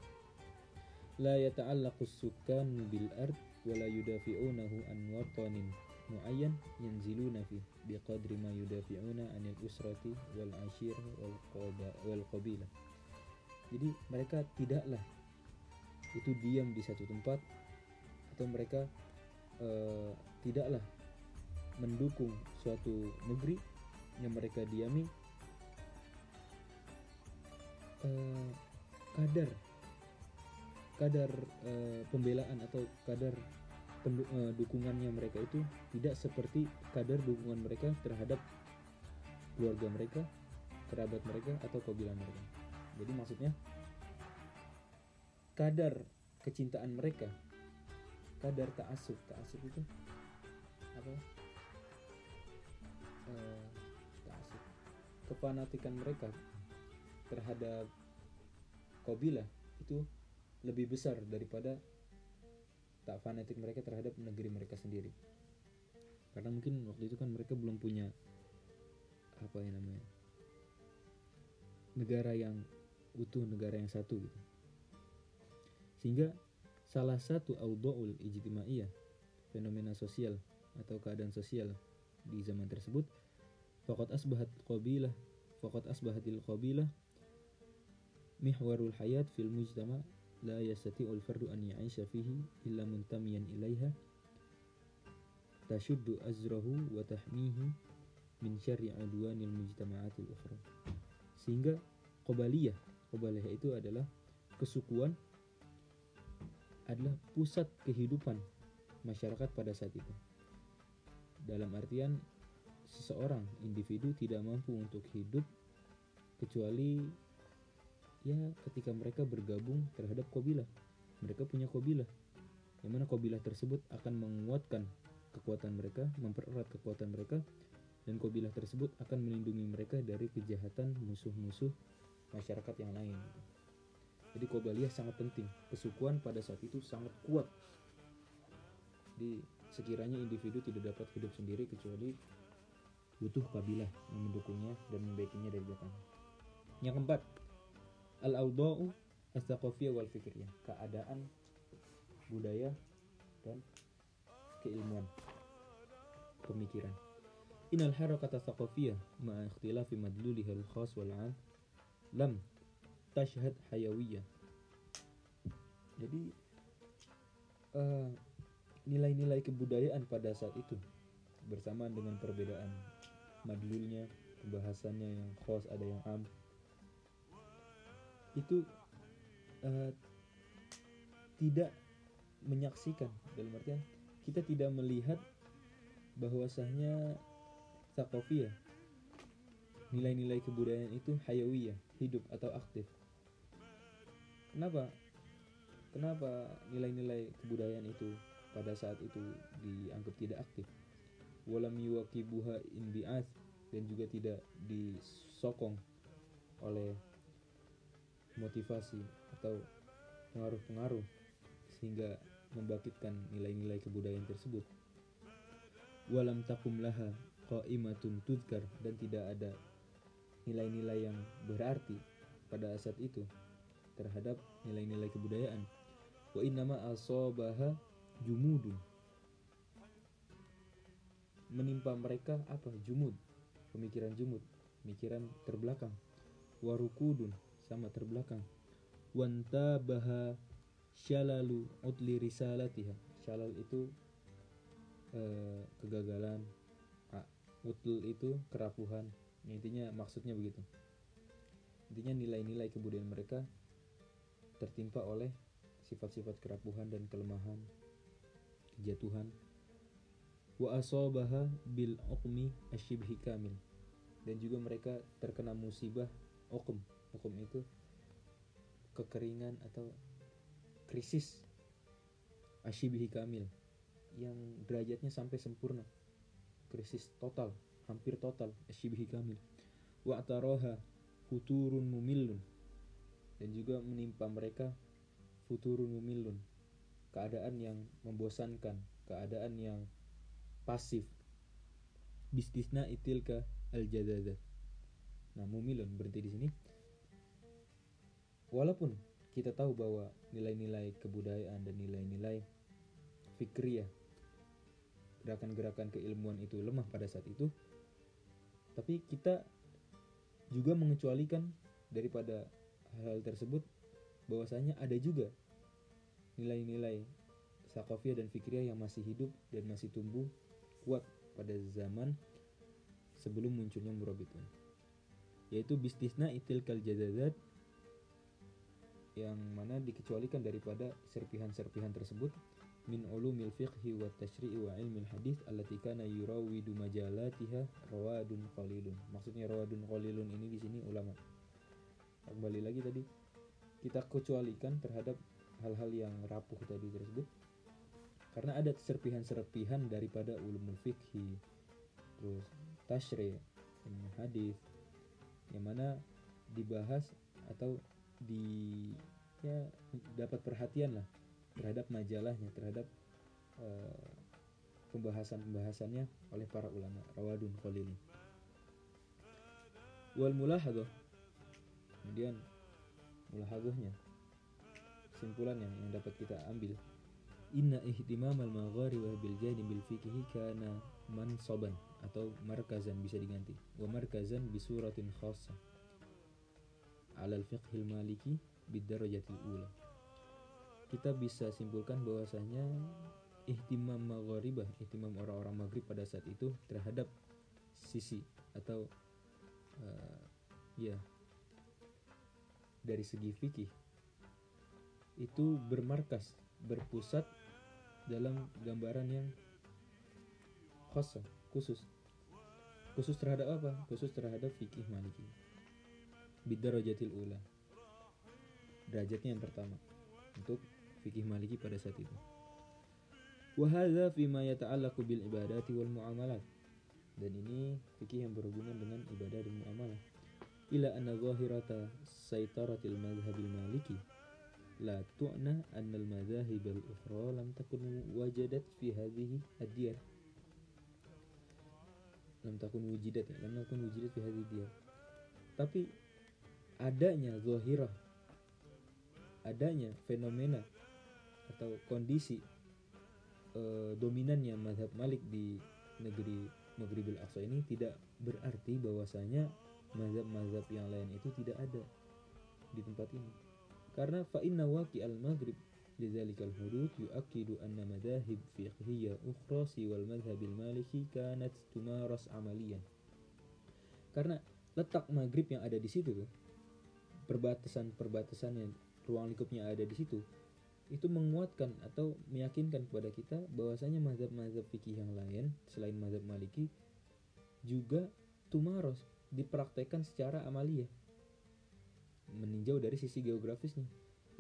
La yata'allaqu sukan bil ard wa la yudafi'unahu an watanin muayyan yanziluna fi biqadri ma yudafi'una anil usrati wal ashir wal qaba wal qabilah jadi mereka tidaklah itu diam di satu tempat atau mereka eh, tidaklah mendukung suatu negeri yang mereka diami eh, kadar kadar eh, pembelaan atau kadar pendu- eh, dukungannya mereka itu tidak seperti kadar dukungan mereka terhadap keluarga mereka, kerabat mereka atau kabilah mereka. Jadi maksudnya kadar kecintaan mereka, kadar ta'asub, ta'asub itu apa? Eh, ta'asub. Kefanatikan mereka terhadap kabilah itu lebih besar daripada tak fanatik mereka terhadap negeri mereka sendiri karena mungkin waktu itu kan mereka belum punya apa ya namanya negara yang utuh negara yang satu gitu. Sehingga salah satu audoul ijtimaiyah, fenomena sosial atau keadaan sosial di zaman tersebut, fakat asbahat qabilah, fakat asbahatil qabilah mihwarul hayat fil mujtama la yastati'ul fardu an ya'isha fihi illa muntamiyan ilaiha tashuddu azrahu wa tahmihi min syarri adwanil mujtama'atil ukhra sehingga qabaliyah Qobaliyah itu adalah kesukuan adalah pusat kehidupan masyarakat pada saat itu. Dalam artian seseorang individu tidak mampu untuk hidup kecuali ya ketika mereka bergabung terhadap kabilah. Mereka punya kabilah yang mana kabilah tersebut akan menguatkan kekuatan mereka mempererat kekuatan mereka dan kabilah tersebut akan melindungi mereka dari kejahatan musuh-musuh masyarakat yang lain. Jadi kobaliyah sangat penting. Kesukuan pada saat itu sangat kuat. Di sekiranya individu tidak dapat hidup sendiri kecuali butuh kabilah yang mendukungnya dan membacking dari belakang. Yang keempat al-auda'u as-saqafiyah wal fikriyah. Keadaan budaya dan keilmuan. Pemikiran. Inal harakata saqafiyah ma'a ikhtilafi madluliha al-khas wal 'am lam tashhad hayawiyah jadi eh, nilai-nilai kebudayaan pada saat itu bersamaan dengan perbedaan madlulnya pembahasannya yang khos ada yang am. Itu eh, tidak menyaksikan. Dalam artian kita tidak melihat bahwasanya sakofia nilai-nilai kebudayaan itu hayawiyah hidup atau aktif. Kenapa? Kenapa nilai-nilai kebudayaan itu pada saat itu dianggap tidak aktif? Walam yuwakibuha inbi'ath dan juga tidak disokong oleh motivasi atau pengaruh-pengaruh sehingga membangkitkan nilai-nilai kebudayaan tersebut. Walam takum laha qaimatun tudkar dan tidak ada nilai-nilai yang berarti pada saat itu terhadap nilai-nilai kebudayaan. Wa innama asabaha jumudun. Menimpa mereka apa? Jumud. Pemikiran jumud, pemikiran terbelakang. Warukudun sama terbelakang. Wantabaha syalalu utli risalatiha. Syalal itu eh, kegagalan. Ah, Utl itu kerapuhan. Ya, intinya maksudnya begitu. Intinya nilai-nilai kebudayaan mereka tertimpa oleh sifat-sifat kerapuhan dan kelemahan, kejatuhan. Wa asabaha bil uqmi asyibhi kamil. Dan juga mereka terkena musibah uqm. Uqm itu kekeringan atau krisis asyibhi kamil yang derajatnya sampai sempurna. Krisis total, hampir total asyibhi kamil. Wa ataroha futurun mumillun. Dan juga menimpa mereka futurun mumilun keadaan yang membosankan keadaan yang pasif. Bisnisna itilka al jadadat nah mumilun berhenti di sini. Walaupun kita tahu bahwa nilai-nilai kebudayaan dan nilai-nilai fikriyah gerakan-gerakan keilmuan itu lemah pada saat itu tapi kita juga mengecualikan daripada hal tersebut bahwasanya ada juga nilai-nilai sakofiyah dan fikriyah yang masih hidup dan masih tumbuh kuat pada zaman sebelum munculnya murabitun. Yaitu bisnisna itil kal jadadat yang mana dikecualikan daripada serpihan-serpihan tersebut min ulumil fiqhi wa tashri'i wa ilmil hadith allati kana yurawidu majalatiha rawadun qalilun. Maksudnya rawadun qalilun ini di sini ulama. Kembali lagi tadi kita kecualikan terhadap hal-hal yang rapuh tadi tersebut. Karena ada serpihan-serpihan daripada ulumul fikhi terus tashri ilmu hadis yang mana dibahas atau di ya dapat perhatian lah terhadap majalahnya terhadap uh, pembahasan-pembahasannya oleh para ulama. Rawadun qalilun wal mulahadah kemudian mulahadahnya kesimpulan yang, yang dapat kita ambil. Inna ihtimam al maghari wa bil bil fikhi kana mansaban atau markazan bisa diganti. Wa markazan bi suratin khassa ala al fiqh al maliki bid darajatil ula kita bisa simpulkan bahwasanya ihtimam maghribah ihtimam orang-orang maghrib pada saat itu terhadap sisi atau uh, ya dari segi fikih itu bermarkas berpusat dalam gambaran yang khusus khusus. Khusus terhadap apa? Khusus terhadap fikih maliki. Bidarajatil ula. Derajatnya yang pertama. Untuk fikih maliki pada saat itu. Wahada fima yata'allaqu bil ibadati wal muamalat. Dan ini fikih yang berhubungan dengan ibadah dan muamalah. Ila anna zahirata saitaratil madhhabil maliki. La tu'na anna al madhahib al ukhra lam takun wajadat fi hadhihi ad-diyar lam takun wujidat ya lam takun wujidat fi hadhihi diyar tapi adanya zahirah adanya fenomena atau kondisi uh, dominannya madhab Malik di negeri Maghribil Aqsa ini tidak berarti bahwasanya mazhab-mazhab yang lain itu tidak ada di tempat ini. Karena fa inna waqi al-maghrib lidzalikal hudud yu'akkidu anna madahib fiqhiyya ukhra siwal madhabil maliki kanat tumaras amaliyan. Karena letak maghrib yang ada di situ perbatasan-perbatasan yang ruang lingkupnya ada di situ itu menguatkan atau meyakinkan kepada kita bahwasanya mazhab-mazhab fikih yang lain selain mazhab maliki juga tumaros dipraktekkan secara amalia meninjau dari sisi geografisnya.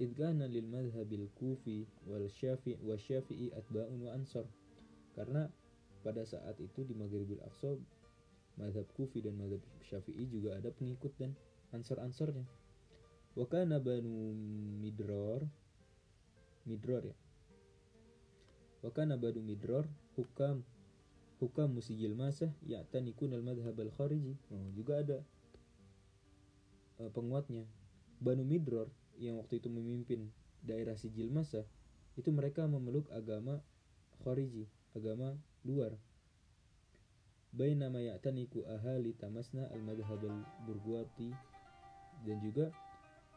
Idgana lil madhabil kufi wal syafi' wa syafi'i atba'un wa ansar. Karena pada saat itu di Maghribil Aqsa madhab kufi dan madhab syafi'i juga ada pengikut dan ansor-ansornya wa kana banu midror midror ya. Wa kana banu midror hukam hukam musijil masah ya'tanikun al madhhab al khariji. Oh, juga ada eh, penguatnya. Banu Midror yang waktu itu memimpin daerah Sijil Masa itu mereka memeluk agama Khariji, agama luar. Bainama ya'taniku ahali tamasna al-madhhab al-burguati dan juga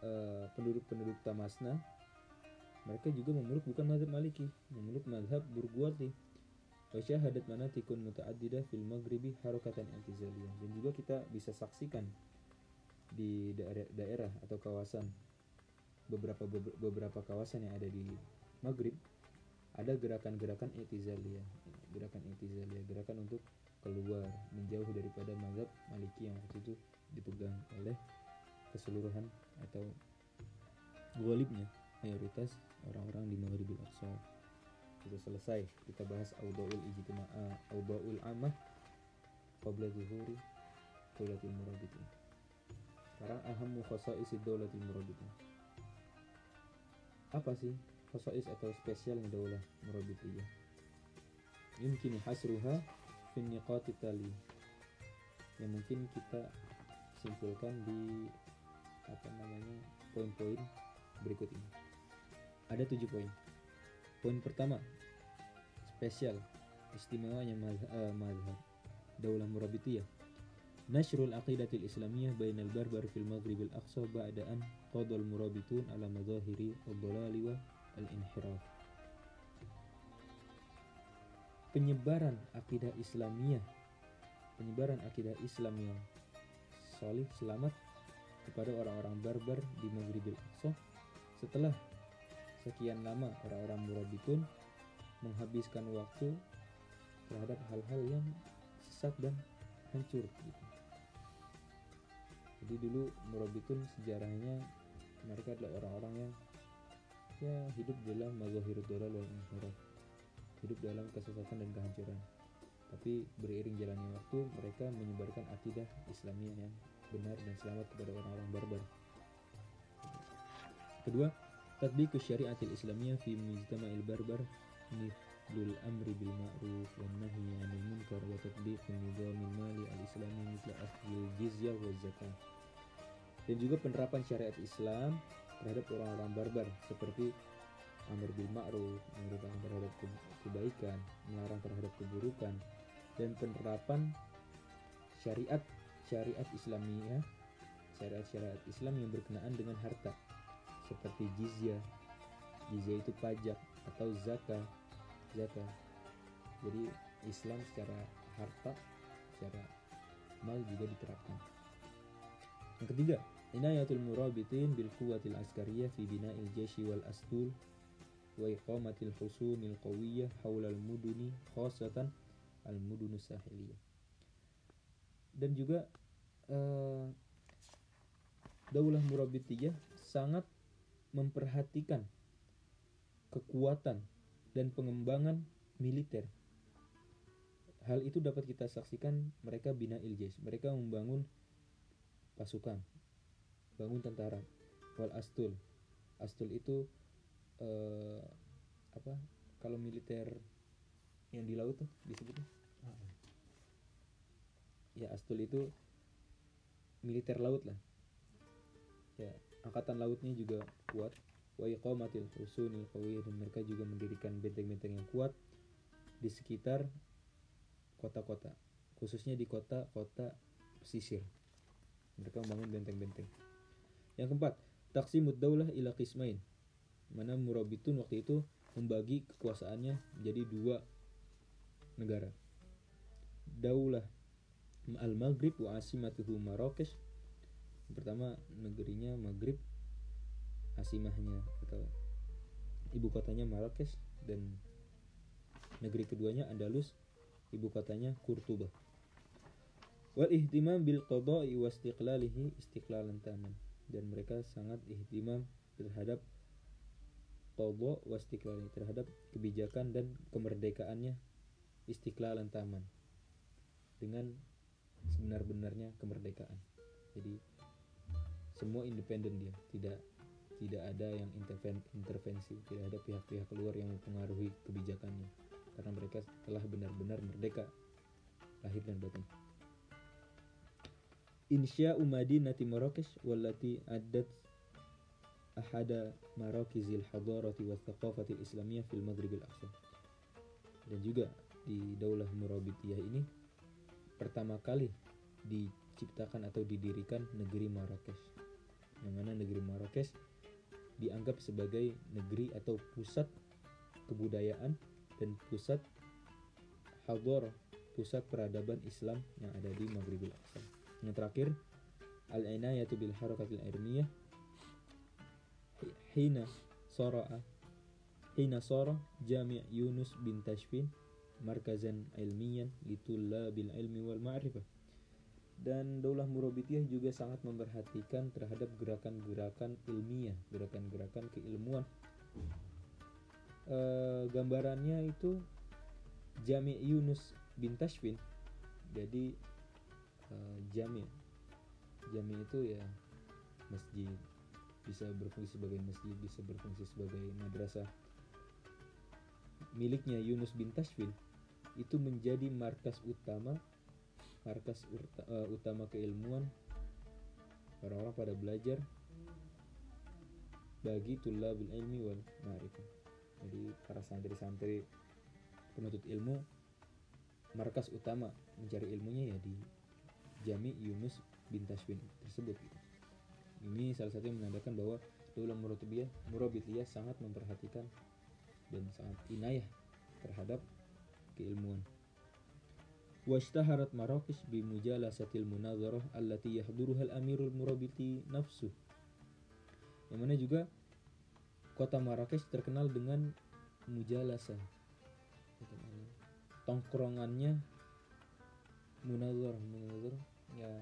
eh, penduduk-penduduk Tamasna mereka juga memeluk bukan madhab Maliki, memeluk madhab Burguati. Wa syahadat manatikun muta'addidah fil maghribi harakatan i'tizaliyah. Dan juga kita bisa saksikan di daerah, daerah atau kawasan beberapa beberapa kawasan yang ada di Maghrib ada gerakan-gerakan i'tizaliyah gerakan i'tizaliyah gerakan untuk keluar menjauh daripada mazhab Maliki yang waktu itu dipegang oleh keseluruhan atau golibnya mayoritas orang-orang di Maghribil Aqsa sudah selesai kita bahas audaul ijtima'a audaul amah qabla zuhuri Daulatul Murabitin sekarang ahamu khasa'is daulatul Murabitin apa sih khasa'is atau spesialnya daulah Murabitiyah yumkin hasruha fi niqati tali. Yang mungkin kita simpulkan di apa namanya poin-poin berikut ini ada tujuh poin. Poin pertama spesial istimewanya mazhab, mazhab daulah Murabitiyah. Nashrul aqidatil islamiyah bainal barbar fil maghrib al aqsa ba'da an qadal murabitun ala madahiri ad-dhalali wa al-inhiraf penyebaran akidah islamiyah penyebaran akidah Islam yang solih selamat kepada orang-orang barbar di Maghribil Aqsa setelah sekian lama orang-orang murabitun menghabiskan waktu terhadap hal-hal yang sesat dan hancur gitu. Jadi dulu murabitun sejarahnya mereka adalah orang-orang yang ya hidup dalam mazahirud dolal. Hidup dalam kesesatan dan kehancuran. Tapi beriring jalannya waktu mereka menyebarkan akidah Islamiyah yang benar dan selamat kepada orang-orang barbar. Kedua, mujtama'il barbar mithlul amri bil ma'ruf wan nahyi 'anil munkar wa tatbiqun nizamil mali al-islami mithla akhdhil jizyah wa zakah. Dan juga penerapan syariat Islam terhadap orang-orang barbar seperti amar bil ma'ruf, memerintahkan terhadap ke- kebaikan, melarang terhadap keburukan, dan penerapan syariat syariat Islamiyah, syariat-syariat Islam yang berkenaan dengan harta seperti jizyah. Jizyah itu pajak atau zakah. Zakah. Jadi Islam secara harta, secara mal juga diterapkan. Yang ketiga, inayatul murabitin bil quwwatil askariyah fi bina'il jayshi wal astul wa iqamatil husunil qawiyyah haula al muduni khasatan al mudunus sahiliyah. Dan juga eh, Daulah Murabitiyah sangat memperhatikan kekuatan dan pengembangan militer. Hal itu dapat kita saksikan mereka bina iljais. Mereka membangun pasukan, bangun tentara. Wal astul, astul itu eh, apa? Kalau militer yang di laut tuh disebutnya? Ya astul itu militer laut lah. Ya angkatan lautnya juga kuat. Wa iqamatil husunil qawiyah. Dan mereka juga mendirikan benteng-benteng yang kuat di sekitar kota-kota. Khususnya di kota-kota pesisir. Mereka membangun benteng-benteng. Yang keempat taksimud daulah ila qismain. Mana murabitun waktu itu membagi kekuasaannya menjadi dua negara. Daulah al maghrib wa asimatuhu Marrakesh pertama negerinya Maghrib asimahnya atau ibu kotanya Marrakesh dan negeri keduanya Andalus ibu kotanya Kurtuba. Wal ihtimam bil qada'i wa istiqlalihi istiqlalan taman dan mereka sangat ihtimam terhadap qada wa istiqlalihi terhadap kebijakan dan kemerdekaannya istiqlalan taman dengan sebenar-benarnya kemerdekaan. Jadi semua independen dia. Tidak tidak ada yang interven, intervensi. Tidak ada pihak-pihak luar yang mempengaruhi kebijakannya. Karena mereka telah benar-benar merdeka. Lahir dan batin. Insya Madinati Marrakesh wallati addat ahada marakizil hadarati wa thaqafati islamiyah fil maghrib al-aqsa. Dan juga di Daulah Murabitiyah ini pertama kali diciptakan atau didirikan negeri Marrakesh yang mana negeri Marrakesh dianggap sebagai negeri atau pusat kebudayaan dan pusat hadar pusat peradaban Islam yang ada di Maghribil Aqsa. Yang terakhir, al-inayatu bil harakatil ilmiyah hina sara'a hina sara Jami' Yunus bin Tashfin markazan ilmiyan bil ilmi wal ma'rifah. Dan Daulah Murabitiyah juga sangat memperhatikan terhadap gerakan-gerakan ilmiah, gerakan-gerakan keilmuan. E, gambarannya itu Jami' Yunus bin Tashfin. Jadi uh, jami. Jami itu ya masjid bisa berfungsi sebagai masjid bisa berfungsi sebagai madrasah. Miliknya Yunus bin Tashfin itu menjadi markas utama markas uh, utama keilmuan orang-orang pada belajar bagi tulabul ilmi wal ma'rifah jadi para santri-santri penuntut ilmu markas utama mencari ilmunya ya di Jami Yunus bin Tashwin tersebut gitu. Ini salah satu yang menandakan bahwa Daulah Murabitiyah, Murabitiyah sangat memperhatikan dan sangat inayah terhadap keilmuan. Marrakesh bi mujalasatil munazarah allati yahduruha al-amirul murabiti nafsu. Yang mana juga kota Marrakesh terkenal dengan mujalasah tongkrongannya munazar munazar ya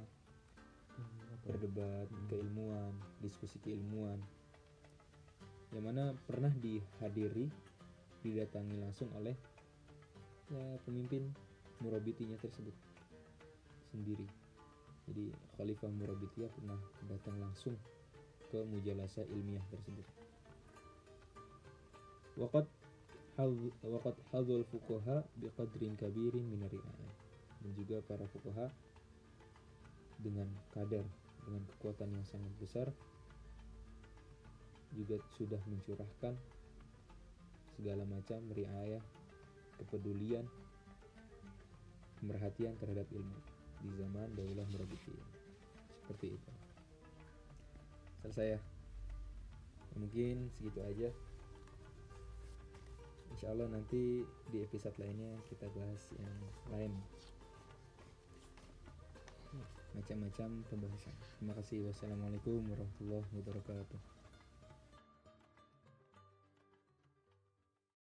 berdebat keilmuan diskusi keilmuan. Yang mana pernah dihadiri didatangi langsung oleh ya pemimpin murabitinya tersebut sendiri jadi Khalifah Murabitiyah pernah datang langsung ke mujalasa ilmiah tersebut. Waqat waqad hadzal fuqaha biqadrin kabirin min dan juga para fuqaha dengan kadar dengan kekuatan yang sangat besar juga sudah mencurahkan segala macam riayah kepedulian perhatian terhadap ilmu di zaman Daulah Murabitiyah seperti itu. Selesai ya. Mungkin segitu aja. Insya Allah nanti di episode lainnya kita bahas yang lain. Macam-macam pembahasan. Terima kasih. Wassalamualaikum warahmatullahi wabarakatuh